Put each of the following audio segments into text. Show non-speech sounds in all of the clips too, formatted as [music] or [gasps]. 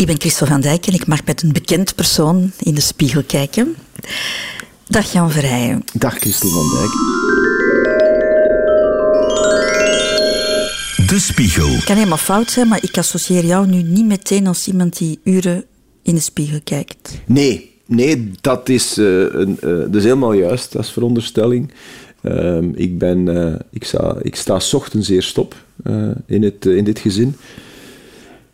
Ik ben Christel van Dijk en ik mag met een bekend persoon in de spiegel kijken. Dag Jan Verheijen. Dag Christel van Dijk. De Spiegel. Het kan helemaal fout zijn, maar ik associeer jou nu niet meteen als iemand die uren in de spiegel kijkt. Nee, nee dat, is, uh, een, uh, dat is helemaal juist als veronderstelling. Uh, ik, ben, uh, ik, sta, ik sta s ochtends eerst op in, het, in dit gezin.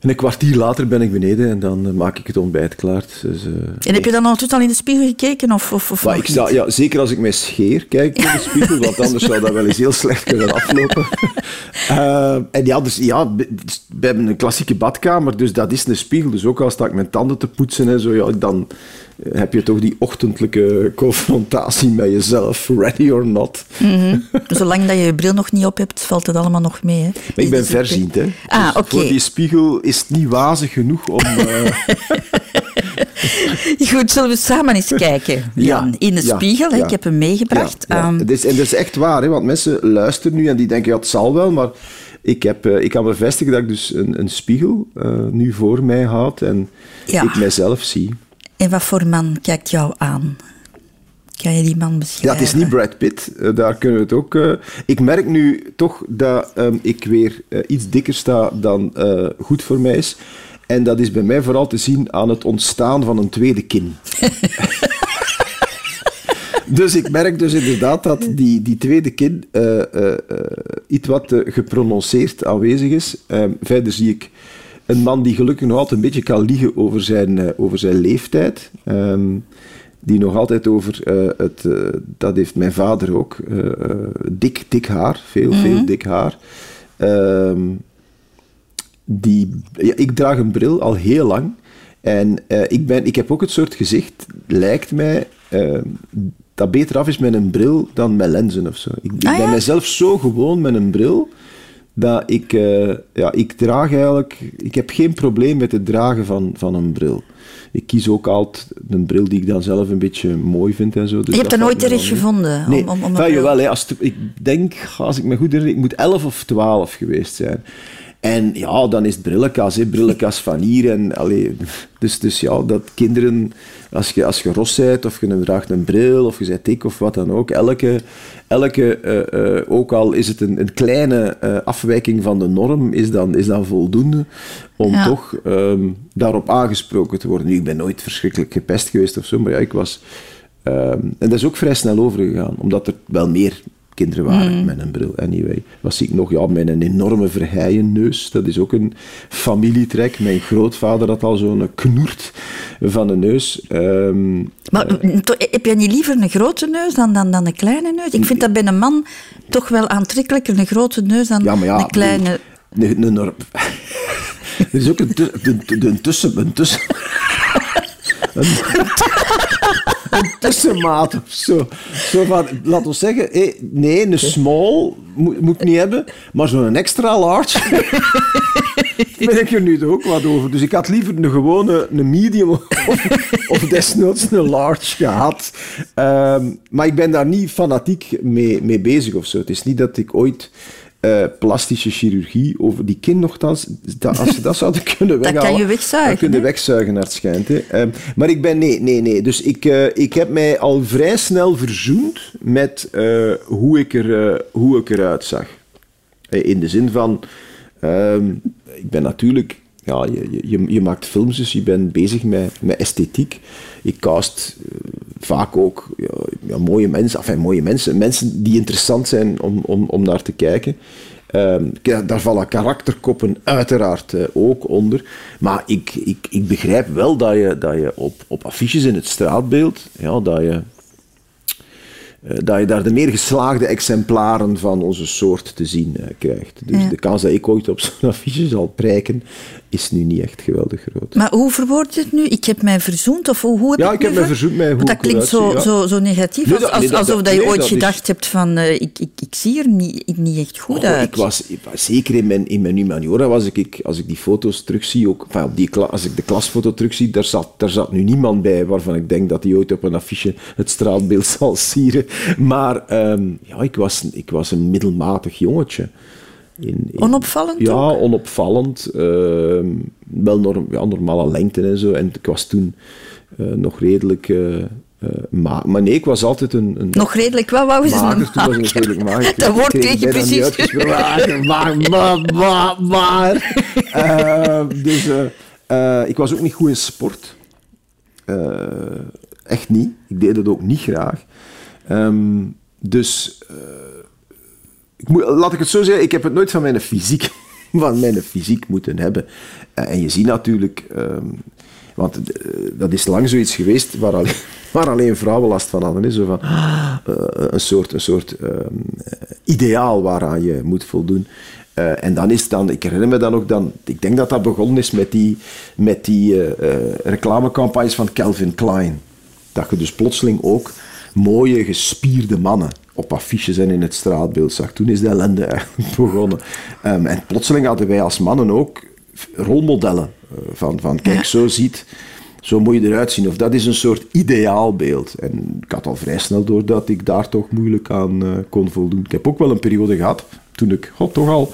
En een kwartier later ben ik beneden en dan maak ik het ontbijt klaar. Dus, uh, en heb je dan al al in de spiegel gekeken? Of, of, of ik sta, ja, zeker als ik mij scheer, kijk in de spiegel, want anders zou dat wel eens heel slecht kunnen aflopen. uh, [laughs] en ja, dus, ja, we hebben een klassieke badkamer, dus dat is een spiegel. Dus ook al sta ik mijn tanden te poetsen en zo, ja, dan heb je toch die ochtendelijke confrontatie met jezelf, ready or not. Mm -hmm. Zolang dat je je bril nog niet op hebt, valt het allemaal nog mee. Hè? Maar ik ben verziend, hè. Ah, dus. Voor die spiegel is het niet wazig genoeg om... Uh... [laughs] Goed, zullen we samen eens kijken, [laughs] Jan, Ja, in de ja, spiegel. ja. Ik heb hem meegebracht. Het is, en dat is echt waar, hè, want mensen luisteren nu en die denken, ja, het zal wel, maar ik, heb, eh, ik kan bevestigen dat ik dus een, een spiegel eh, nu voor mij houd en ik mijzelf zie. En wat voor man kijkt jou aan? Kan je die man Ja, beschrijven? het is niet Brad Pitt, eh, daar kunnen we het ook... eh, ik merk nu toch dat ehm, ik weer eh, iets dikker sta dan goed voor mij is. En dat is bij mij vooral te zien aan het ontstaan van een tweede kin. [laughs] Dus ik merk dus inderdaad dat die, die tweede kin iets wat geprononceerd aanwezig is. Ehm, verder zie ik een man die gelukkig nog altijd een beetje kan liegen over zijn, eh, over zijn leeftijd. Ehm, die nog altijd over eh, het... eh, dat heeft mijn vader ook. eh, dik, dik haar. Veel, veel dik haar. Ehm, die, ja, ik draag een bril al heel lang. En ik, ben, ik heb ook het soort gezicht, lijkt mij, eh, dat beter af is met een bril dan met lenzen of zo. Ik, ik Ah, ben ja? mezelf zo gewoon met een bril, dat ik, eh, ja, ik draag eigenlijk... Ik heb geen probleem met het dragen van, van een bril. Ik kies ook altijd een bril die ik dan zelf een beetje mooi vind en zo. Dus je hebt dat nooit terecht gevonden? Nee, om, om, om een ja, jawel, hè, als het- ik denk, als ik me goed herinner, ik moet 11 of 12 geweest zijn. En ja, dan is het brillenkast, hè, brillenkast van hier. En, allee, dus, dus ja, dat kinderen, als je, als je ros bent, of je draagt een bril, of je bent dik, of wat dan ook, elke, elke eh, eh, ook al is het een, een kleine eh, afwijking van de norm, is dan, is dan voldoende om Ja. toch ehm, daarop aangesproken te worden. Nu, ik ben nooit verschrikkelijk gepest geweest of zo, maar ja, ik was... ehm, en dat is ook vrij snel overgegaan, omdat er wel meer kinderen waren met een bril. Anyway, wat zie ik nog? Ja, met een enorme verheien neus. Dat is ook een familietrek. Mijn grootvader had al zo'n knoert van een neus. Ehm, Maar to- heb jij niet liever een grote neus dan, dan, dan een kleine neus? Ik vind dat bij een man toch wel aantrekkelijker, een grote neus dan ja, maar ja, een kleine... Een, een, een- [laughs] er is ook een tussen... Een tussen [laughs] een, tussenmaat of zo. Zo van, laat ons zeggen, hé, nee, een small moet, moet ik niet hebben, maar zo'n extra large [laughs] ben ik er nu ook wat over. Dus ik had liever een gewone, een medium of, of desnoods een large gehad. Ehm, maar ik ben daar niet fanatiek mee, mee bezig of zo. Het is niet dat ik ooit eh, plastische chirurgie over die kin nogthans, dat, als ze dat zouden kunnen [laughs] Dat weghalen... kan je wegzuigen, Dat kun je hè? wegzuigen, naar het schijnt. Hè. Ehm, maar ik ben... Nee, nee, nee. Dus ik, eh, ik heb mij al vrij snel verzoend met eh, hoe, ik er, hoe ik eruit zag. In de zin van... ehm, ik ben natuurlijk... Ja, je, je- je, maakt films, dus je bent bezig met, met esthetiek. Ik cast eh, vaak ook ja, ja, mooie mensen, enfin, mooie mensen, mensen die interessant zijn om, om, om naar te kijken. Ehm, daar vallen karakterkoppen uiteraard eh, ook onder. Maar ik, ik, ik begrijp wel dat je, dat je op, op affiches in het straatbeeld, ja, dat je eh, dat je daar de meer geslaagde exemplaren van onze soort te zien krijgt. Dus Ja. de kans dat ik ooit op zo'n [laughs] affiche zal prijken, is nu niet echt geweldig groot. Maar hoe verwoord je het nu? Ik heb mij verzoend? Of hoe, hoe heb Ja, ik heb mij ver- verzoend dat klinkt zo, ja. zo, zo negatief, Nee, als- dat- als- nee, dat- alsof dat je nee, ooit is- gedacht hebt van eh, ik, ik, ik zie er niet, niet echt goed Goh, uit. ik was, ik was- zeker in mijn, in mijn humaniora, was ik, als ik die foto's terugzie, ook, enfin, op die, als ik de klasfoto terugzie, daar zat, daar zat nu niemand bij waarvan ik denk dat hij ooit op een affiche het straatbeeld [laughs] zal sieren. Maar ehm, ja, ik was, ik was een middelmatig jongetje. In, in- Onopvallend Ja, ook? onopvallend. ehm, wel norm, ja, normale lengte en zo. En ik was toen eh, nog redelijk... eh eh, ma- maar nee, ik was altijd een... een Nog redelijk wel, wou ze mager. Toen was natuurlijk mager. Dat woord kreeg je dat precies. uitgesproken. Maar, maar, maar, maar, maar. Eh, dus ik was ook niet goed in sport. Echt niet. Ik deed het ook niet graag. Ehm, dus ik moet, laat ik het zo zeggen, ik heb het nooit van mijn fysiek, [laughs] van mijn fysiek moeten hebben. Eh, en je ziet natuurlijk, ehm, want eh, dat is lang zoiets geweest waar alleen, [laughs] alleen vrouwen last van hadden. Zo van, [gasps] eh, een soort, een soort eh, ideaal waaraan je moet voldoen. En dan is dan, ik herinner me dan ook dan, ik denk dat dat begonnen is met die, met die reclamecampagnes van Calvin Klein. Dat je dus plotseling ook mooie, gespierde mannen op affiches en in het straatbeeld zag. Toen is de ellende eigenlijk [laughs] begonnen. Ehm, en plotseling hadden wij als mannen ook rolmodellen. eh, van, van kijk, Ja. zo ziet... Zo moet je eruit zien. Of dat is een soort ideaalbeeld. En ik had al vrij snel door dat ik daar toch moeilijk aan eh, kon voldoen. Ik heb ook wel een periode gehad, toen ik god, toch al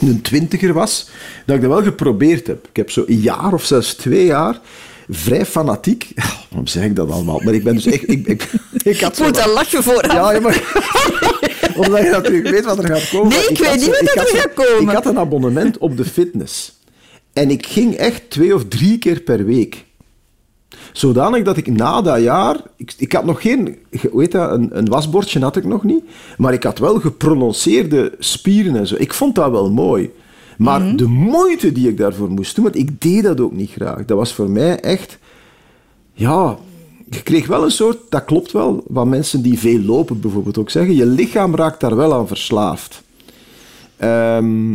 een twintiger was, dat ik dat wel geprobeerd heb. Ik heb zo een jaar of zelfs twee jaar vrij fanatiek... [laughs] Waarom zeg ik dat allemaal? Maar ik ben dus echt... Ik, ik, [laughs] ik had moet al lachen vooraf. ja, maar... [laughs] Omdat je natuurlijk weet wat er gaat komen. Nee, ik weet niet wat er zo- gaat komen. Ik had een abonnement op de fitness. En ik ging echt twee of drie keer per week. Zodanig dat ik na dat jaar... Ik, ik had nog geen... Heet dat? Een, een wasbordje had ik nog niet. Maar ik had wel geprononceerde spieren en zo. Ik vond dat wel mooi. Maar Mhm. de moeite die ik daarvoor moest doen... Want ik deed dat ook niet graag. Dat was voor mij echt... Ja, je kreeg wel een soort, dat klopt wel, wat mensen die veel lopen bijvoorbeeld ook zeggen, je lichaam raakt daar wel aan verslaafd. Ehm,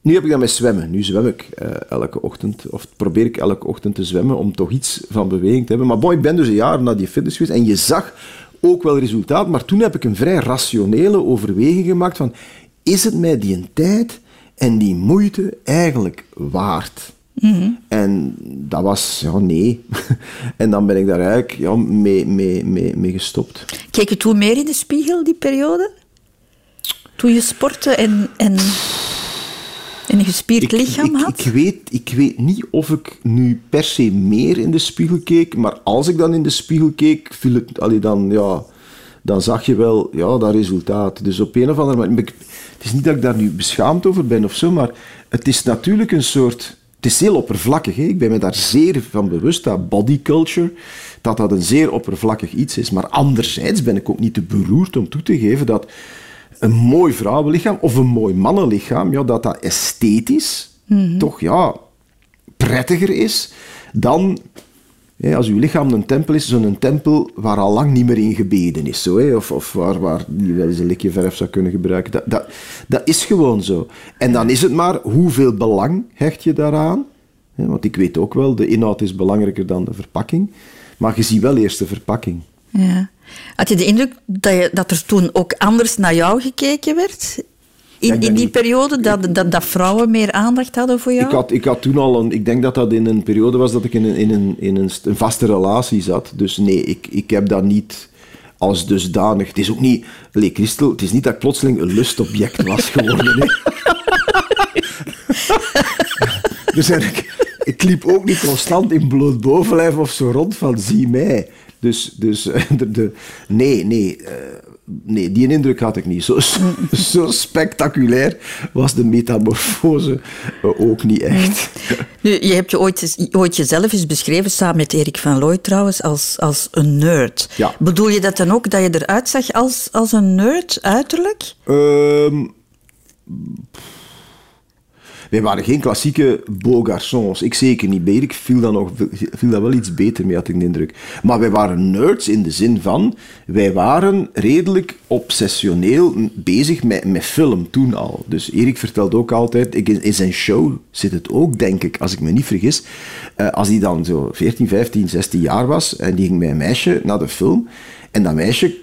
nu heb ik dat met zwemmen. Nu zwem ik eh, elke ochtend, of probeer ik elke ochtend te zwemmen om toch iets van beweging te hebben. Maar boy, ik ben dus een jaar naar die fitness geweest en je zag ook wel resultaat, maar toen heb ik een vrij rationele overweging gemaakt van, is het mij die een tijd en die moeite eigenlijk waard? En dat was, ja, nee. [laughs] en dan ben ik daar eigenlijk ja, mee, mee, mee, mee gestopt. Keek je toen meer in de spiegel, die periode? Toen je sportte en, en, en een gespierd lichaam ik, had? Ik weet, ik weet niet of ik nu per se meer in de spiegel keek, maar als ik dan in de spiegel keek, viel het, allee, dan, ja, dan zag je wel ja, dat resultaat. Dus op een of andere manier... Het is niet dat ik daar nu beschaamd over ben of zo, maar het is natuurlijk een soort... Het is heel oppervlakkig. Hè? Ik ben me daar zeer van bewust dat body culture, dat dat een zeer oppervlakkig iets is. Maar anderzijds ben ik ook niet te beroerd om toe te geven dat een mooi vrouwenlichaam of een mooi mannenlichaam, ja, dat dat esthetisch toch ja, prettiger is dan als uw lichaam een tempel is, zo'n tempel waar al lang niet meer in gebeden is. Zo, of, of waar, waar die wel eens een likje verf zou kunnen gebruiken. Dat, dat, is gewoon zo. En dan is het maar hoeveel belang hecht je daaraan. Want ik weet ook wel, de inhoud is belangrijker dan de verpakking. Maar je ziet wel eerst de verpakking. Ja. Had je de indruk je, dat er toen ook anders naar jou gekeken werd? In, ik die periode, dat, dat, dat vrouwen meer aandacht hadden voor jou? Ik had, ik had toen al een... Ik denk dat dat in een periode was dat ik in een, in een, in een, st- een vaste relatie zat. Dus nee, ik, ik heb dat niet als dusdanig... Het is ook niet... Allee, Christel, het is niet dat ik plotseling een lustobject was [laughs] geworden. dus eigenlijk, ik liep ook niet constant in bloot bovenlijf of zo rond van zie mij. Dus, dus [laughs] de, de- nee, nee, eh, nee, die indruk had ik niet. Zo, zo spectaculair was de metamorfose eh, ook niet echt. Nu, je hebt je ooit, eens- ooit jezelf eens beschreven, samen met Erik van Looy trouwens, als, als een nerd. Ja. Bedoel je dat dan ook, dat je eruit zag als, als een nerd, uiterlijk? Ehm, wij waren geen klassieke beaux garçons. Ik zeker niet. Erik viel dat, nog, viel dat wel iets beter mee, had ik de indruk. Maar wij waren nerds in de zin van... Wij waren redelijk obsessioneel bezig met, met film toen al. Dus Erik vertelt ook altijd... ik- In zijn show zit het ook, denk ik, als ik me niet vergis. eh, als hij dan zo 14, 15, 16 jaar was... en die ging met een meisje naar de film... en dat meisje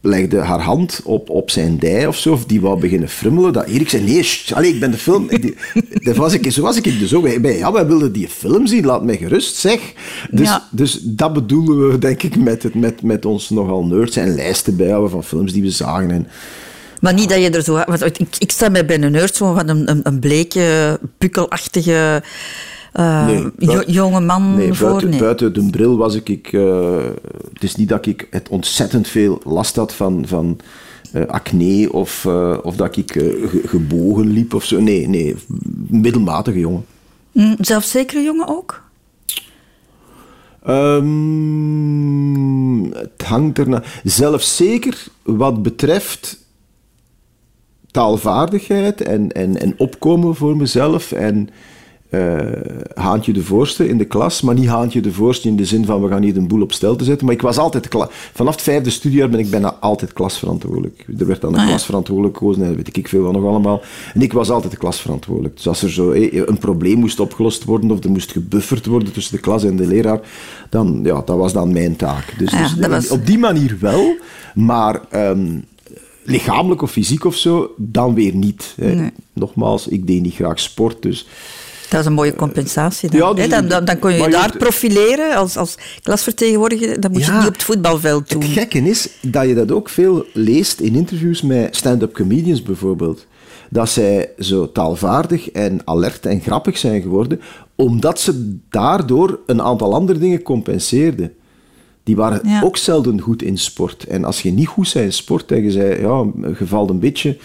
legde haar hand op, op zijn dij of zo, of die wou beginnen frummelen, dat Erik zei, nee, ik ben de film... Die, dat was ik, zo was ik dus ook. Wij, ja, wij wilden die film zien, laat mij gerust, zeg. Dus, Ja. dus dat bedoelen we, denk ik, met, het, met, met ons nogal nerds en lijsten bijhouden van films die we zagen. En, Maar niet dat je er zo... Want ik, ik sta mij bij een nerd zo van een, een, een bleke, pukkelachtige uh, nee, buiten, jonge man nee, voor. Buiten, nee. buiten de bril was ik... ik uh, het is niet dat ik het ontzettend veel last had van... van uh, acne of, of dat ik ge gebogen liep of zo. Nee, nee, middelmatige jongen. Mm, zelfzekere jongen ook? Um, het hangt erna. Zelfzeker wat betreft taalvaardigheid en, en, en opkomen voor mezelf en uh, Haantje de Voorste in de klas, maar niet Haantje de Voorste in de zin van we gaan hier een boel op stel te zetten. Maar ik was altijd, vanaf het vijfde studiejaar ben ik bijna altijd klasverantwoordelijk. Er werd dan een ah, ja. klasverantwoordelijk gekozen en weet ik veel wat nog allemaal. En ik was altijd de klasverantwoordelijk. Dus als er zo een probleem moest opgelost worden of er moest gebufferd worden tussen de klas en de leraar, dan, ja, dat was dan mijn taak. Dus, ja, dus was... op die manier wel, maar... Um, lichamelijk of fysiek of zo, dan weer niet. Nee. Nogmaals, ik deed niet graag sport, dus dat is een mooie compensatie. Dan, ja, dus, dan, dan, dan, kon je je daar je, profileren als, als klasvertegenwoordiger. Dan moet je het niet op het voetbalveld doen. Het gekke is dat je dat ook veel leest in interviews met stand-up comedians bijvoorbeeld. Dat zij zo taalvaardig en alert en grappig zijn geworden, omdat ze daardoor een aantal andere dingen compenseerden. Die waren ja. ook zelden goed in sport. En als je niet goed bent in sport en je zei, ja, je valt een beetje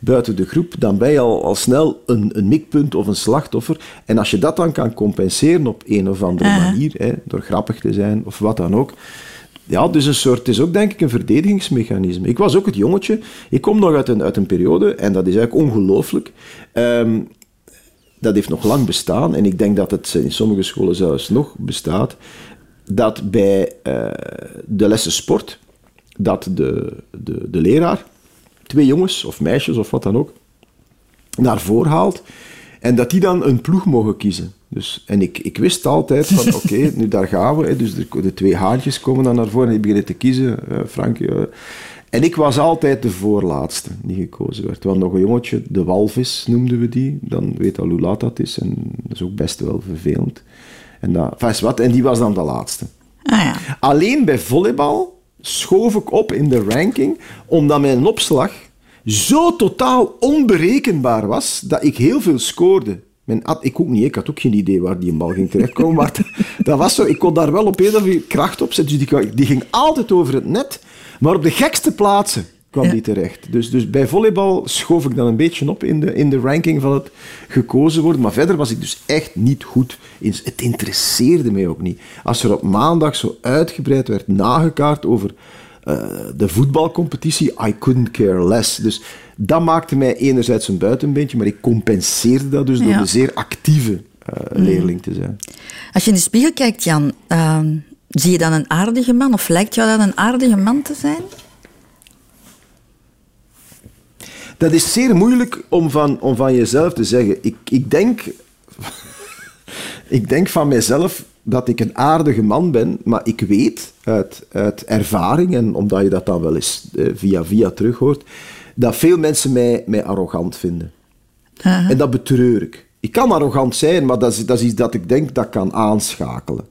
buiten de groep, dan ben je al, al snel een, een mikpunt of een slachtoffer. En als je dat dan kan compenseren op een of andere Uh-huh. manier, hè, door grappig te zijn of wat dan ook. Ja, dus een soort, het is ook denk ik een verdedigingsmechanisme. Ik was ook het jongetje. Ik kom nog uit een, uit een periode, en dat is eigenlijk ongelooflijk. Ehm, dat heeft nog lang bestaan, en ik denk dat het in sommige scholen zelfs nog bestaat, dat bij uh, de lessen sport, dat de, de, de leraar twee jongens of meisjes of wat dan ook naar voren haalt en dat die dan een ploeg mogen kiezen. Dus, en ik, ik wist altijd van, [laughs] oké, okay, nu daar gaan we. Hè, dus de, de, twee haantjes komen dan naar voren en die beginnen te kiezen. Uh, Frank, uh, en ik was altijd de voorlaatste die gekozen werd. Want nog een jongetje, de walvis noemden we die. Dan weet al hoe laat dat is. En dat is ook best wel vervelend. En, dat, enfin, wat, en die was dan de laatste. Ah, ja. Alleen bij volleybal schoof ik op in de ranking, omdat mijn opslag zo totaal onberekenbaar was, dat ik heel veel scoorde. Had, ik ook niet, ik had ook geen idee waar die bal ging terechtkomen, maar [laughs] dat was zo, ik kon daar wel op een of andere kracht op zetten. Dus die, die ging altijd over het net, maar op de gekste plaatsen kwam Ja. die terecht. Dus, dus bij volleybal schoof ik dan een beetje op in de, in de ranking van het gekozen worden. Maar verder was ik dus echt niet goed. In, het interesseerde mij ook niet. Als er op maandag zo uitgebreid werd nagekaart over uh, de voetbalcompetitie, I couldn't care less. Dus dat maakte mij enerzijds een buitenbeentje, maar ik compenseerde dat dus door een zeer actieve uh, leerling te zijn. Als je in de spiegel kijkt, Jan, uh, zie je dan een aardige man? Of lijkt jou dat een aardige man te zijn? Dat is zeer moeilijk om van, om van jezelf te zeggen. Ik, ik, denk, [laughs] ik denk van mezelf dat ik een aardige man ben, maar ik weet uit, uit ervaring, en omdat je dat dan wel eens eh, via via terughoort, dat veel mensen mij, mij arrogant vinden. En dat betreur ik. Ik kan arrogant zijn, maar dat is, dat is iets dat ik denk dat kan aanschakelen.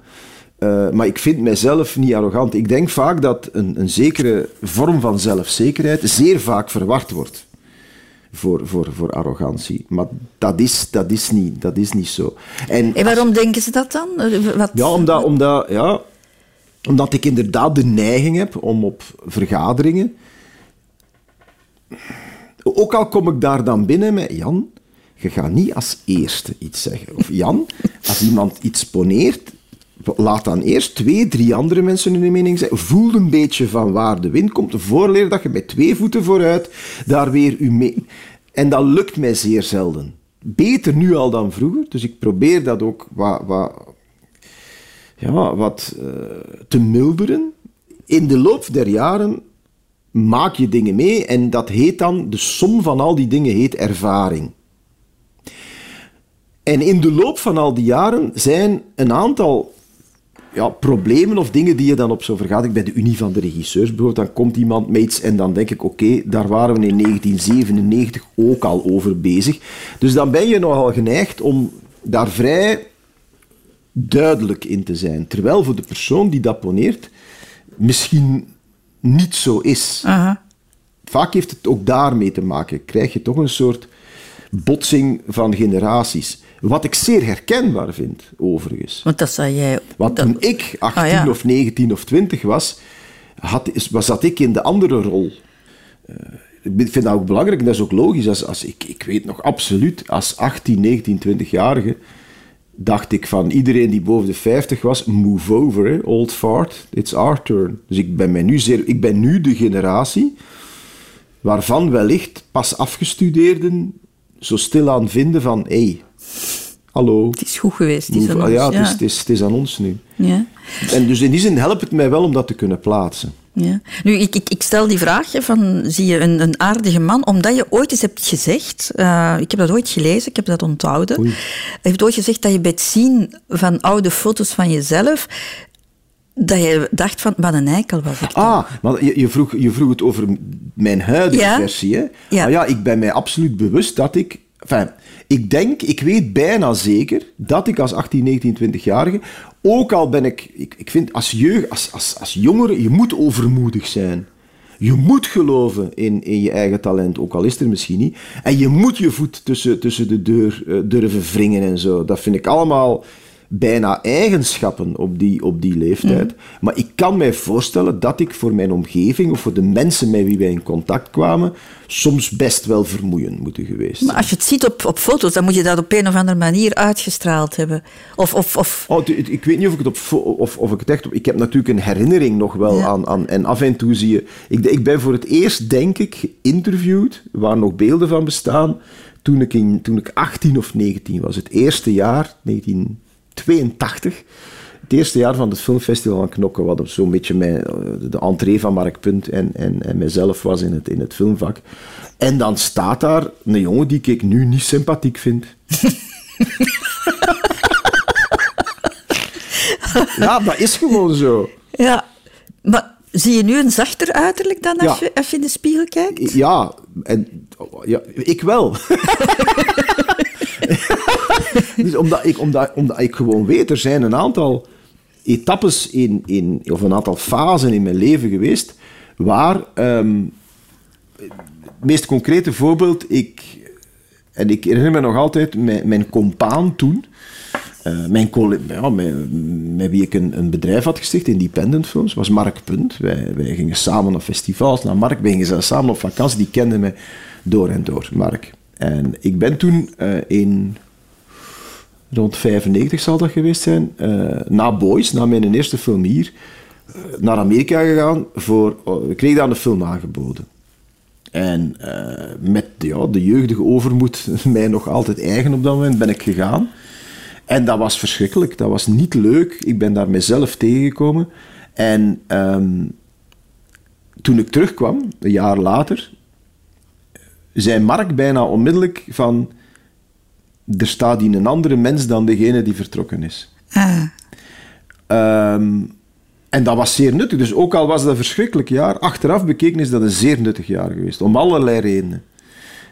Uh, maar ik vind mijzelf niet arrogant. Ik denk vaak dat een, een zekere vorm van zelfzekerheid zeer vaak verward wordt voor, voor, voor arrogantie. Maar dat is, dat is, niet, dat is niet zo. En, En waarom denken ze dat dan? Wat... ja, omdat, omdat, ja, omdat ik inderdaad de neiging heb om op vergaderingen... Ook al kom ik daar dan binnen met Jan, je gaat niet als eerste iets zeggen. Of Jan, als iemand iets poneert, laat dan eerst twee, drie andere mensen hun mening zeggen. Voel een beetje van waar de wind komt. Voorleer dat je met twee voeten vooruit daar weer u mee... En dat lukt mij zeer zelden. Beter nu al dan vroeger. Dus ik probeer dat ook wat, wat, ja, wat uh, te milderen. In de loop der jaren maak je dingen mee en dat heet dan, de som van al die dingen heet ervaring. En in de loop van al die jaren zijn een aantal ja, problemen of dingen die je dan op zo'n vergadering bij de Unie van de Regisseurs bijvoorbeeld, dan komt iemand met iets en dan denk ik, oké, okay, daar waren we in 1997 ook al over bezig. Dus dan ben je nogal geneigd om daar vrij duidelijk in te zijn. Terwijl voor de persoon die dat poneert, misschien niet zo is. Vaak heeft het ook daarmee te maken. Krijg je toch een soort botsing van generaties. Wat ik zeer herkenbaar vind, overigens. Want dat zei jij... Want dat- toen ik 18 Ah, ja. of 19 of 20 was, had, was zat ik in de andere rol. Eh, ik vind dat ook belangrijk en dat is ook logisch. Als, als ik, ik weet nog absoluut, als 18, 19, 20-jarige, dacht ik van iedereen die boven de 50 was, move over, hè, old fart, it's our turn. Dus ik ben, mij nu zeer, ik ben nu de generatie waarvan wellicht pas afgestudeerden zo stilaan vinden van, hé, hey, hallo, Het is goed geweest. Het is aan ons, ja, het, is, het, is, het is aan ons nu. Ja. En dus in die zin helpt het mij wel om dat te kunnen plaatsen. Ja. Nu, ik, ik, ik stel die vraag van, zie je een, een aardige man, omdat je ooit eens hebt gezegd, eh, ik heb dat ooit gelezen, ik heb dat onthouden, Oei. je hebt ooit gezegd dat je bij het zien van oude foto's van jezelf, dat je dacht van, wat een eikel was ik. Ah, maar je, je, vroeg, je vroeg het over mijn huidige Ja. versie. Hè? Ja. Ah ja, ik ben mij absoluut bewust dat ik... Enfin, ik denk, ik weet bijna zeker dat ik als 18, 19, 20-jarige, ook al ben ik... Ik, ik vind als jeugd, als, als, als jongere, je moet overmoedig zijn. Je moet geloven in, in je eigen talent, ook al is er misschien niet. En je moet je voet tussen, tussen de deur eh, durven wringen en zo. Dat vind ik allemaal bijna eigenschappen op die, op die leeftijd. Maar ik kan mij voorstellen dat ik voor mijn omgeving of voor de mensen met wie wij in contact kwamen, soms best wel vermoeiend moeten geweest zijn. Maar als je het ziet op, op foto's, dan moet je dat op een of andere manier uitgestraald hebben. Of, of, of Oh, ik weet niet of ik het, op, of, of ik het echt op... Ik heb natuurlijk een herinnering nog wel Ja. aan, aan... En af en toe zie je... Ik, ik ben voor het eerst, denk ik, geïnterviewd, waar nog beelden van bestaan, toen ik, in, toen ik 18 of 19 was. Het eerste jaar, 1982. Het eerste jaar van het filmfestival van Knokken, wat zo'n beetje mijn, eh, de entree van Mark Punt en, en, en mijzelf was in het, in het filmvak. En dan staat daar een jongen die ik nu niet sympathiek vind. [laughs] Ja, dat is gewoon zo. ja. Maar zie je nu een zachter uiterlijk dan als, Ja. je, als je in de spiegel kijkt? Ja, en, ja ik wel. [laughs] [laughs] dus omdat ik, omdat, omdat ik gewoon weet, er zijn een aantal etappes in, in, of een aantal fasen in mijn leven geweest waar, ehm, het meest concrete voorbeeld, ik, en ik herinner me nog altijd mijn, mijn compaan toen, eh, mijn ja, met, wie ik een, bedrijf had gesticht, Independent Films, was Mark Punt. Wij, gingen samen naar festivals, naar Mark. Wij gingen samen op vakantie. Die kende mij door en door, Mark. En ik ben toen eh, in rond 95 zal dat geweest zijn, eh, na Boys, na mijn eerste film hier, eh, naar Amerika gegaan. Voor, oh, ik kreeg daar een film aangeboden. En eh, met ja, de jeugdige overmoed, [laughs] mij nog altijd eigen op dat moment, ben ik gegaan. En dat was verschrikkelijk. Dat was niet leuk. Ik ben daar mezelf tegengekomen. En ehm, toen ik terugkwam, een jaar later, zei Mark bijna onmiddellijk van... Er staat hier een andere mens dan degene die vertrokken is. Ah. Ehm, en dat was zeer nuttig. Dus ook al was dat een verschrikkelijk jaar, achteraf bekeken is dat een zeer nuttig jaar geweest. Om allerlei redenen.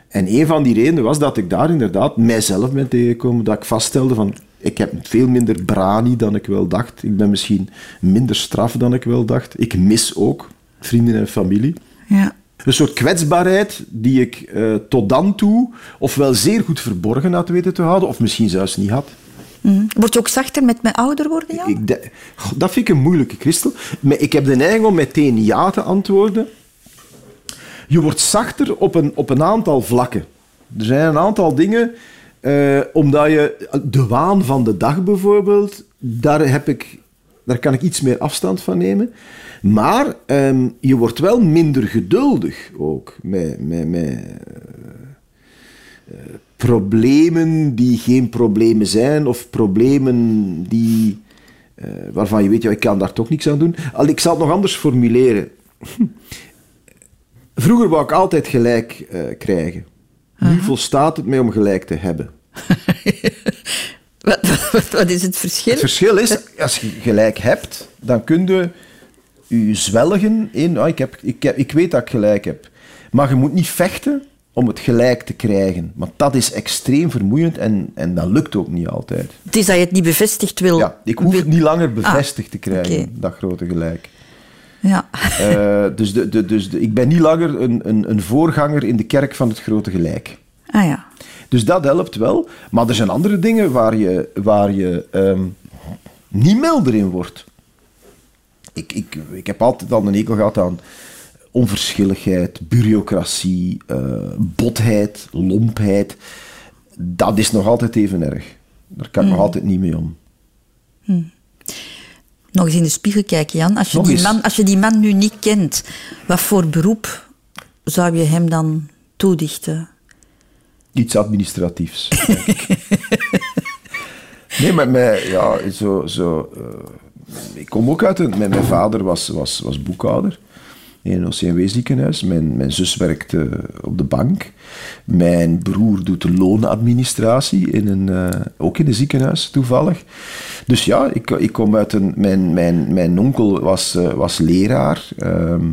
En een van die redenen was dat ik daar inderdaad mijzelf ben tegengekomen. Dat ik vaststelde van, ik heb veel minder brani dan ik wel dacht. Ik ben misschien minder straf dan ik wel dacht. Ik mis ook vrienden en familie. Ja. Een soort kwetsbaarheid die ik eh, tot dan toe ofwel zeer goed verborgen had weten te houden, of misschien zelfs niet had. Mhm. Word je ook zachter met, met ouder worden, Jan? Ik de- dat vind ik een moeilijke, Christel. Maar ik heb de neiging om meteen ja te antwoorden. Je wordt zachter op een, op een aantal vlakken. Er zijn een aantal dingen, eh, omdat je... De waan van de dag bijvoorbeeld, daar, heb ik, daar kan ik iets meer afstand van nemen. Maar ehm, je wordt wel minder geduldig ook met... met, met problemen die geen problemen zijn, of problemen die, eh, waarvan je weet, ja, ik kan daar toch niks aan doen. Al, ik zal het nog anders formuleren. [laughs] Vroeger wou ik altijd gelijk eh, krijgen. Nu volstaat het mij om gelijk te hebben. [laughs] Wat, wat, wat is het verschil? Het verschil is, als je gelijk hebt, dan kun je je zwelgen in, ah, ik, heb, ik, heb, ik weet dat ik gelijk heb. Maar je moet niet vechten om het gelijk te krijgen. Want dat is extreem vermoeiend en, en dat lukt ook niet altijd. Het is dat je het niet bevestigd wil. Ja, ik hoef het niet langer bevestigd te Ah, krijgen, dat grote gelijk. Ja. Eh, dus de, de, dus de, ik ben niet langer een, een, een voorganger in de kerk van het grote gelijk. Ah ja. Dus dat helpt wel. Maar er zijn andere dingen waar je, waar je ehm, niet milder in wordt. Ik, ik, ik heb altijd al een hekel gehad aan onverschilligheid, bureaucratie, eh, botheid, lompheid. Dat is nog altijd even erg. Daar kan ik nog altijd niet mee om. Nog eens in de spiegel kijken, Jan. Als je, Nog die eens. man, als je die man nu niet kent, wat voor beroep zou je hem dan toedichten? Iets administratiefs. [laughs] nee, maar mij, ja, zo, zo, eh, ik kom ook uit een... Mijn, mijn vader was, was, was boekhouder in een OCMW-ziekenhuis. Mijn, mijn zus werkt eh, op de bank. Mijn broer doet de loonadministratie, in een, eh, ook in een ziekenhuis toevallig. Dus ja, ik, ik kom uit een... Mijn, mijn, mijn onkel was, eh, was leraar. ehm,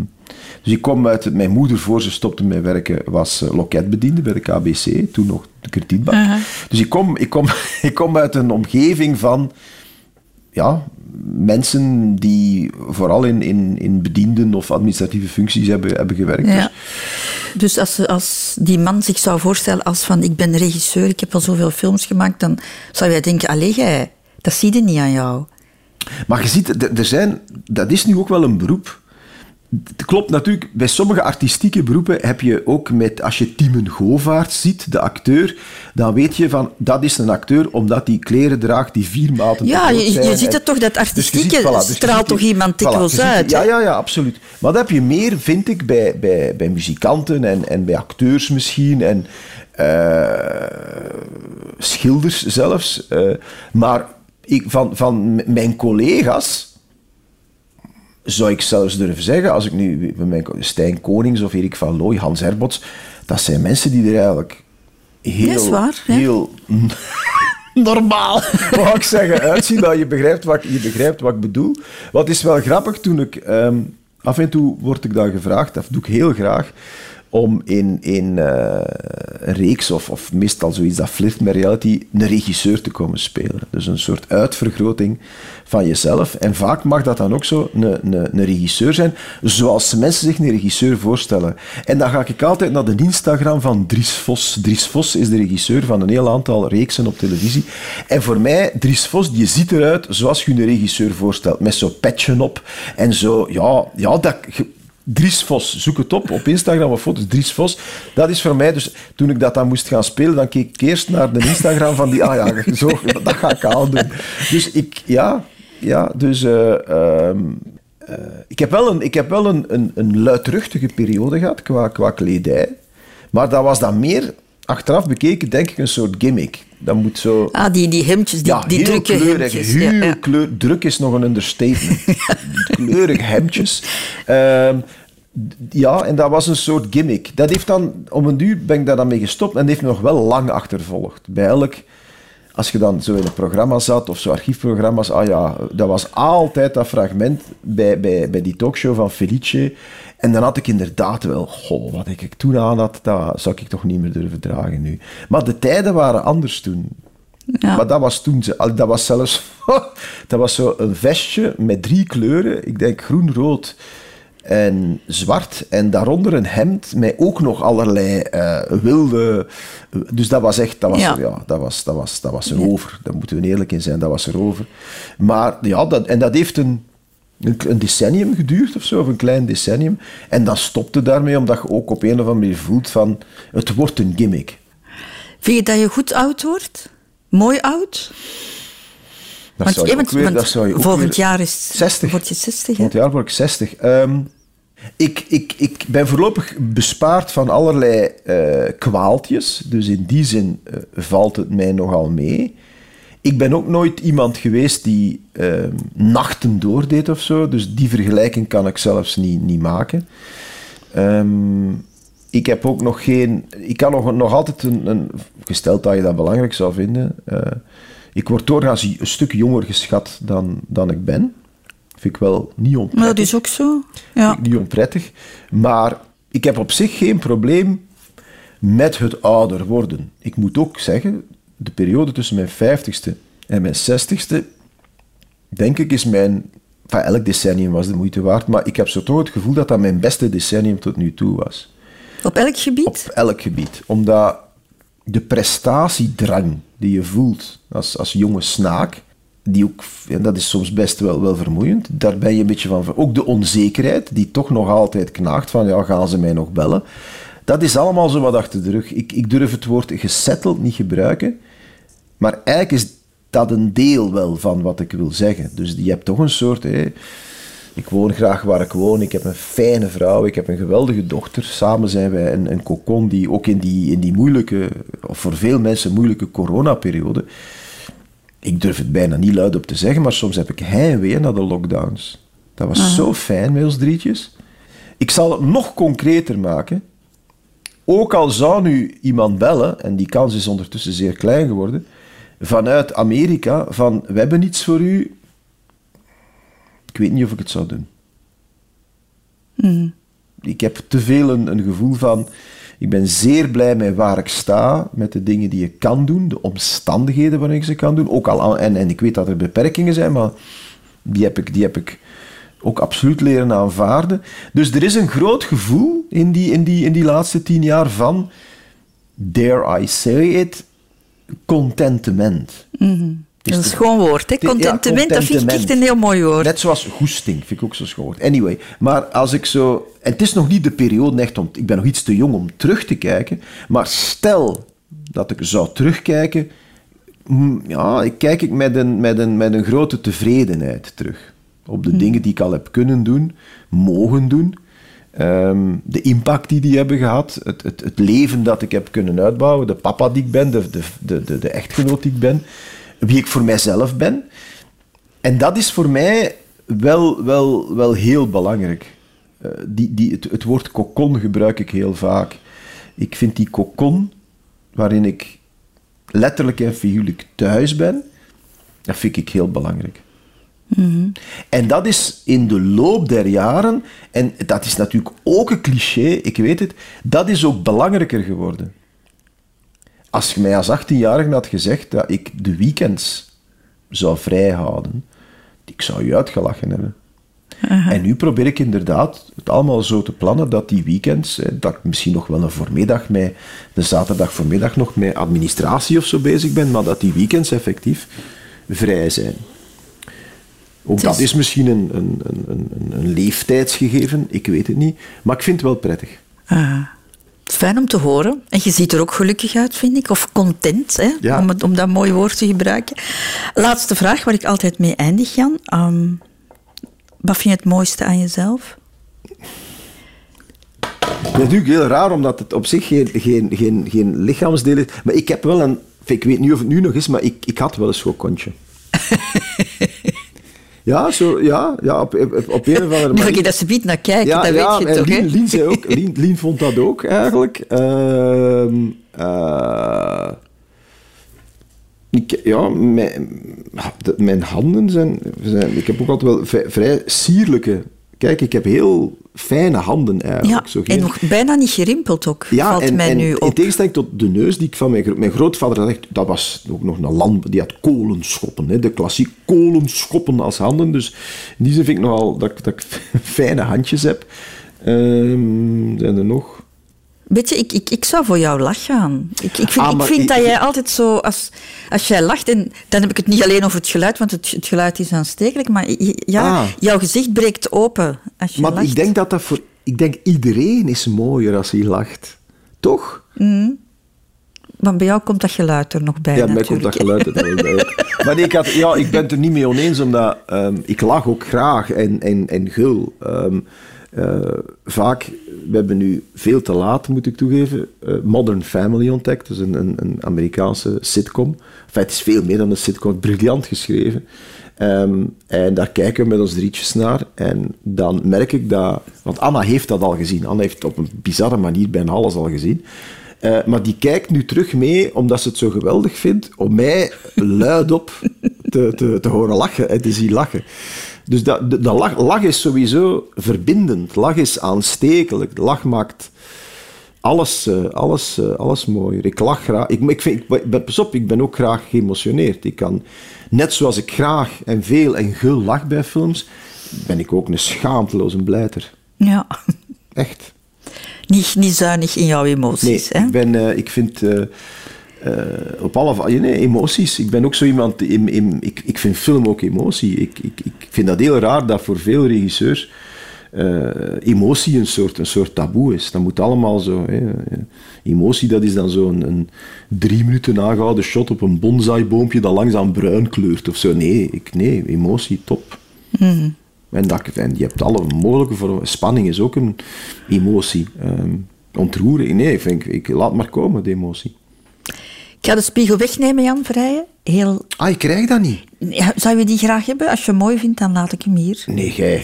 dus ik kom uit... Mijn moeder, voor ze stopte met werken, was loketbediende bij de KBC. Toen nog de kredietbank. Dus ik kom, ik, kom, [laughs] ik kom uit een omgeving van... Ja, mensen die vooral in, in, in bedienden of administratieve functies hebben, hebben gewerkt. Ja. Dus als, ze- als die man zich zou voorstellen als van ik ben regisseur, ik heb al zoveel films gemaakt, dan zou jij denken, allee jij, dat zie je niet aan jou. Maar je ziet, er zijn, dat is nu ook wel een beroep. Het klopt natuurlijk, bij sommige artistieke beroepen heb je ook met, als je Timen Govaert ziet, de acteur, dan weet je van, dat is een acteur omdat hij kleren draagt die vier maten te Ja, je, zijn. je ziet het toch, dat Dus artistieke ziet, voilà, dus straalt toch iemand voilà, dikwijls ziet- uit? Ja, ja, ja, absoluut. Maar dat heb je meer, vind ik, bij, bij, bij muzikanten en, en bij acteurs misschien. En eh, schilders zelfs. Eh, maar ik, van, van mijn collega's zou ik zelfs durven zeggen, als ik nu met mijn, Stijn Konings of Erik van Looy, Hans Herbots, dat zijn mensen die er eigenlijk heel, is waar, heel [laughs] normaal, [laughs] wou ik zeggen, uitzien. Dat je begrijpt wat, ik- je begrijpt wat ik bedoel. Wat is wel grappig, toen ik... ehm, af en toe word ik dan gevraagd, dat doe ik heel graag, om in, in eh, een reeks of, of meestal zoiets dat flirt met reality, een regisseur te komen spelen. Dus een soort uitvergroting van jezelf. En vaak mag dat dan ook zo een, een, een regisseur zijn, zoals mensen zich een regisseur voorstellen. En dan ga ik altijd naar de Instagram van Dries Vos. Dries Vos is de regisseur van een heel aantal reeksen op televisie. En voor mij, Dries Vos, die ziet eruit zoals je een regisseur voorstelt. Met zo'n petje op en zo, ja, ja dat... Dries Vos, zoek het op op Instagram of foto's. Dries Vos, dat is voor mij. Dus toen ik dat dan moest gaan spelen, dan keek ik eerst naar de Instagram van die. [laughs] Ah ja, zo, dat ga ik aan doen. Dus ik, ja, ja dus. eh, ehm, eh, ik heb wel, een, ik heb wel een, een, een luidruchtige periode gehad qua, qua kledij. Maar dat was dan meer, achteraf bekeken, denk ik, een soort gimmick. Dat moet zo. Ah, die, die hemdjes, die, Ja, die heel drukke kleurig. hemdjes. Heel ja, ja. kleur, druk is nog een understatement. [laughs] Kleurige hemdjes. Ehm, ja, en dat was een soort gimmick. Dat heeft dan, om een duur ben ik daar dan mee gestopt en dat heeft me nog wel lang achtervolgd. Bij elk, als je dan zo in een programma zat, of zo archiefprogramma's, ah ja, dat was altijd dat fragment bij, bij, bij die talkshow van Felice. En dan had ik inderdaad wel, goh, wat ik toen aan had, dat zou ik toch niet meer durven dragen nu. Maar de tijden waren anders toen. Ja. Maar dat was toen, dat was zelfs, [laughs] dat was zo een vestje met drie kleuren. Ik denk groen, rood en zwart. En daaronder een hemd met ook nog allerlei eh, wilde... Dus dat was echt, dat was, Ja. er, ja, dat was, dat was, dat was erover. Daar moeten we eerlijk in zijn, dat was erover. Maar ja, dat, en dat heeft een, een, decennium geduurd of zo, of een klein decennium. En dat stopte daarmee, omdat je ook op een of andere manier voelt van, het wordt een gimmick. Vind je dat je goed oud wordt? Mooi oud? Dat zou je ja, ook weer- dat zou je ook volgend jaar is 60. word je 60. hè? Volgend jaar word ik 60. Ehm, ik, ik, ik ben voorlopig bespaard van allerlei eh, kwaaltjes. Dus in die zin eh, valt het mij nogal mee. Ik ben ook nooit iemand geweest die ehm, nachten doordeed of zo. Dus die vergelijking kan ik zelfs niet, niet maken. Ehm, ik heb ook nog geen... Ik kan nog, nog altijd een, een... Gesteld dat je dat belangrijk zou vinden... eh, ik word doorgaans een stuk jonger geschat dan, dan ik ben. Vind ik wel niet onprettig. Maar dat is ook zo. Ja. Niet onprettig. Maar ik heb op zich geen probleem met het ouder worden. Ik moet ook zeggen, de periode tussen mijn 50ste en mijn 60ste, denk ik, is mijn Enfin, elk decennium was de moeite waard, maar ik heb zo toch het gevoel dat dat mijn beste decennium tot nu toe was. Op elk gebied? Op elk gebied. Omdat de prestatiedrang die je voelt als, als jonge snaak, die ook, en dat is soms best wel, wel vermoeiend, daar ben je een beetje van... Ook de onzekerheid, die toch nog altijd knaagt, van ja, gaan ze mij nog bellen? Dat is allemaal zo wat achter de rug. Ik, ik durf het woord gesetteld niet gebruiken, maar eigenlijk is dat een deel wel van wat ik wil zeggen. Dus je hebt toch een soort... ik woon graag waar ik woon. Ik heb een fijne vrouw. Ik heb een geweldige dochter. Samen zijn wij een, een cocon die ook in die, in die moeilijke, of voor veel mensen moeilijke coronaperiode. Ik durf het bijna niet luid op te zeggen, maar soms heb ik heimwee naar de lockdowns. Dat was zo fijn met ons drietjes. Ik zal het nog concreter maken. Ook al zou nu iemand bellen, en die kans is ondertussen zeer klein geworden, vanuit Amerika, van we hebben iets voor u, ik weet niet of ik het zou doen. Mhm. Ik heb te veel een, een gevoel van. Ik ben zeer blij met waar ik sta, met de dingen die je kan doen, de omstandigheden waarin je ze kan doen. Ook al, en, en ik weet dat er beperkingen zijn, maar die heb ik, die heb ik ook absoluut leren aanvaarden. Dus er is een groot gevoel in die, in die, in die laatste tien jaar van, dare I say it, contentement. Dat is een schoon woord, hè? Ja, Contentement, dat vind ik echt een heel mooi woord. Net zoals goesting, vind ik ook zo schoon woord. Anyway, maar als ik zo... En het is nog niet de periode echt om... Ik ben nog iets te jong om terug te kijken. Maar stel dat ik zou terugkijken... mm, Ja, ik kijk ik met een, met een, met een grote tevredenheid terug. Op de dingen die ik al heb kunnen doen, mogen doen. Ehm, de impact die die hebben gehad. Het, het, het leven dat ik heb kunnen uitbouwen. De papa die ik ben, de, de, de, de echtgenoot die ik ben. Wie ik voor mijzelf ben. En dat is voor mij wel, wel, wel heel belangrijk. Eh, die, die, het, het woord kokon gebruik ik heel vaak. Ik vind die kokon, waarin ik letterlijk en figuurlijk thuis ben, dat vind ik heel belangrijk. En dat is in de loop der jaren, en dat is natuurlijk ook een cliché, ik weet het, dat is ook belangrijker geworden. Als je mij als 18-jarige had gezegd dat ik de weekends zou vrijhouden, ik zou je uitgelachen hebben. En nu probeer ik inderdaad het allemaal zo te plannen dat die weekends, dat ik misschien nog wel een voormiddag met, de zaterdag voormiddag nog met administratie of zo bezig ben, maar dat die weekends effectief vrij zijn. Ook dat is- is misschien een, een, een, een, leeftijdsgegeven, ik weet het niet. Maar ik vind het wel prettig. Fijn om te horen. En je ziet er ook gelukkig uit, vind ik. Of content, hè? Ja. Om, het, om dat mooie woord te gebruiken. Laatste vraag, waar ik altijd mee eindig, Jan. Ehm, wat vind je het mooiste aan jezelf? Het is natuurlijk heel raar, omdat het op zich geen, geen, geen, geen lichaamsdeel is. Maar ik heb wel een... Ik weet niet of het nu nog is, maar ik, ik had wel een schokontje. Ja, zo, ja, ja op, op, op een of andere [laughs] manier. ga je dat ze biedt naar kijken, dat weet je toch? Lien, Lien, zei ook, Lien, Lien vond dat ook, eigenlijk. Ehm, eh, ik, ja, mijn, mijn handen zijn, zijn... Ik heb ook altijd wel vrij sierlijke... Kijk, ik heb heel fijne handen eigenlijk. Ja, Zo en geen- nog bijna niet gerimpeld ook, ja, valt en, mij en nu in op. tegenstelling tot de neus die ik van mijn, mijn grootvader had, echt, dat was ook nog een land, die had kolenschoppen, hè, de klassiek kolenschoppen als handen. Dus in die zin vind ik nogal dat, ik- dat ik [laughs] fijne handjes heb. Ehm, zijn er nog? Weet je, ik, ik, ik zou voor jou lach gaan. Ik, ik vind, Ah, ik maar vind ik- dat jij altijd zo... Als, als jij lacht, en dan heb ik het niet alleen over het geluid, want het, het geluid is aanstekelijk, maar ja, Ah. jouw gezicht breekt open als je Maar lacht. ik denk dat dat voor... Ik denk iedereen is mooier als hij lacht. Toch? Want bij jou komt dat geluid er nog bij, Ja, mij komt dat geluid er wel bij. [laughs] Maar nee, ik, had, ja, ik ben het er niet mee oneens, omdat ehm, ik lach ook graag en, en, en gul. Ehm, eh, vaak, we hebben nu veel te laat, moet ik toegeven, eh, Modern Family ontdekt. Is een, een, een Amerikaanse sitcom. Enfin, is veel meer dan een sitcom, briljant geschreven. Ehm, en daar kijken we met ons drietjes naar. En dan merk ik dat... Want Anna heeft dat al gezien. Anna heeft op een bizarre manier bijna alles al gezien. Eh, maar die kijkt nu terug mee, omdat ze het zo geweldig vindt, om mij luidop te, te, te horen lachen en te zien lachen. Dus dat, de, de lach, lach is sowieso verbindend. Lach is aanstekelijk. De lach maakt alles, eh, alles, eh, alles mooier. Ik lach graag. Ik, ik, vind, ik ben, pas op, ik ben ook graag geëmotioneerd. Ik kan, net zoals ik graag en veel en gul lach bij films, ben ik ook een schaamteloze blijter. Ja. Echt. Niet, niet zuinig in jouw Nee, emoties, hè? ik, ben, eh, ik vind op alle nee, emoties. Ik ben ook zo iemand. In, in, ik, ik vind film ook emotie. Ik, ik, ik vind dat heel raar dat voor veel regisseurs eh, emotie een soort, een soort taboe is. Dat moet allemaal zo. Hè. Emotie, dat is dan zo'n een drie minuten aangehouden shot op een bonsaiboompje dat langzaam bruin kleurt of zo. Nee, ik, nee emotie, top. En, dat, en je hebt alle mogelijke vormen. Spanning is ook een emotie. Ehm ontroering, nee, vind ik, ik, laat maar komen, de emotie. Ik ga de spiegel wegnemen, Jan Vrijen. Heel... Ah, ik krijg dat niet. Ja, Zou je die graag hebben? Als je hem mooi vindt, dan laat ik hem hier. Nee, jij.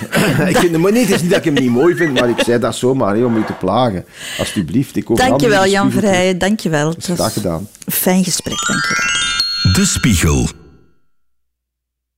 [laughs] ik vind, maar nee, het is niet dat ik hem niet mooi vind, maar ik zei dat zomaar hè, om je te plagen. Alsjeblieft, ik Dankjewel, Jan Vrijen. Dankjewel. Graag was gedaan. fijn gesprek, dankjewel. De Spiegel.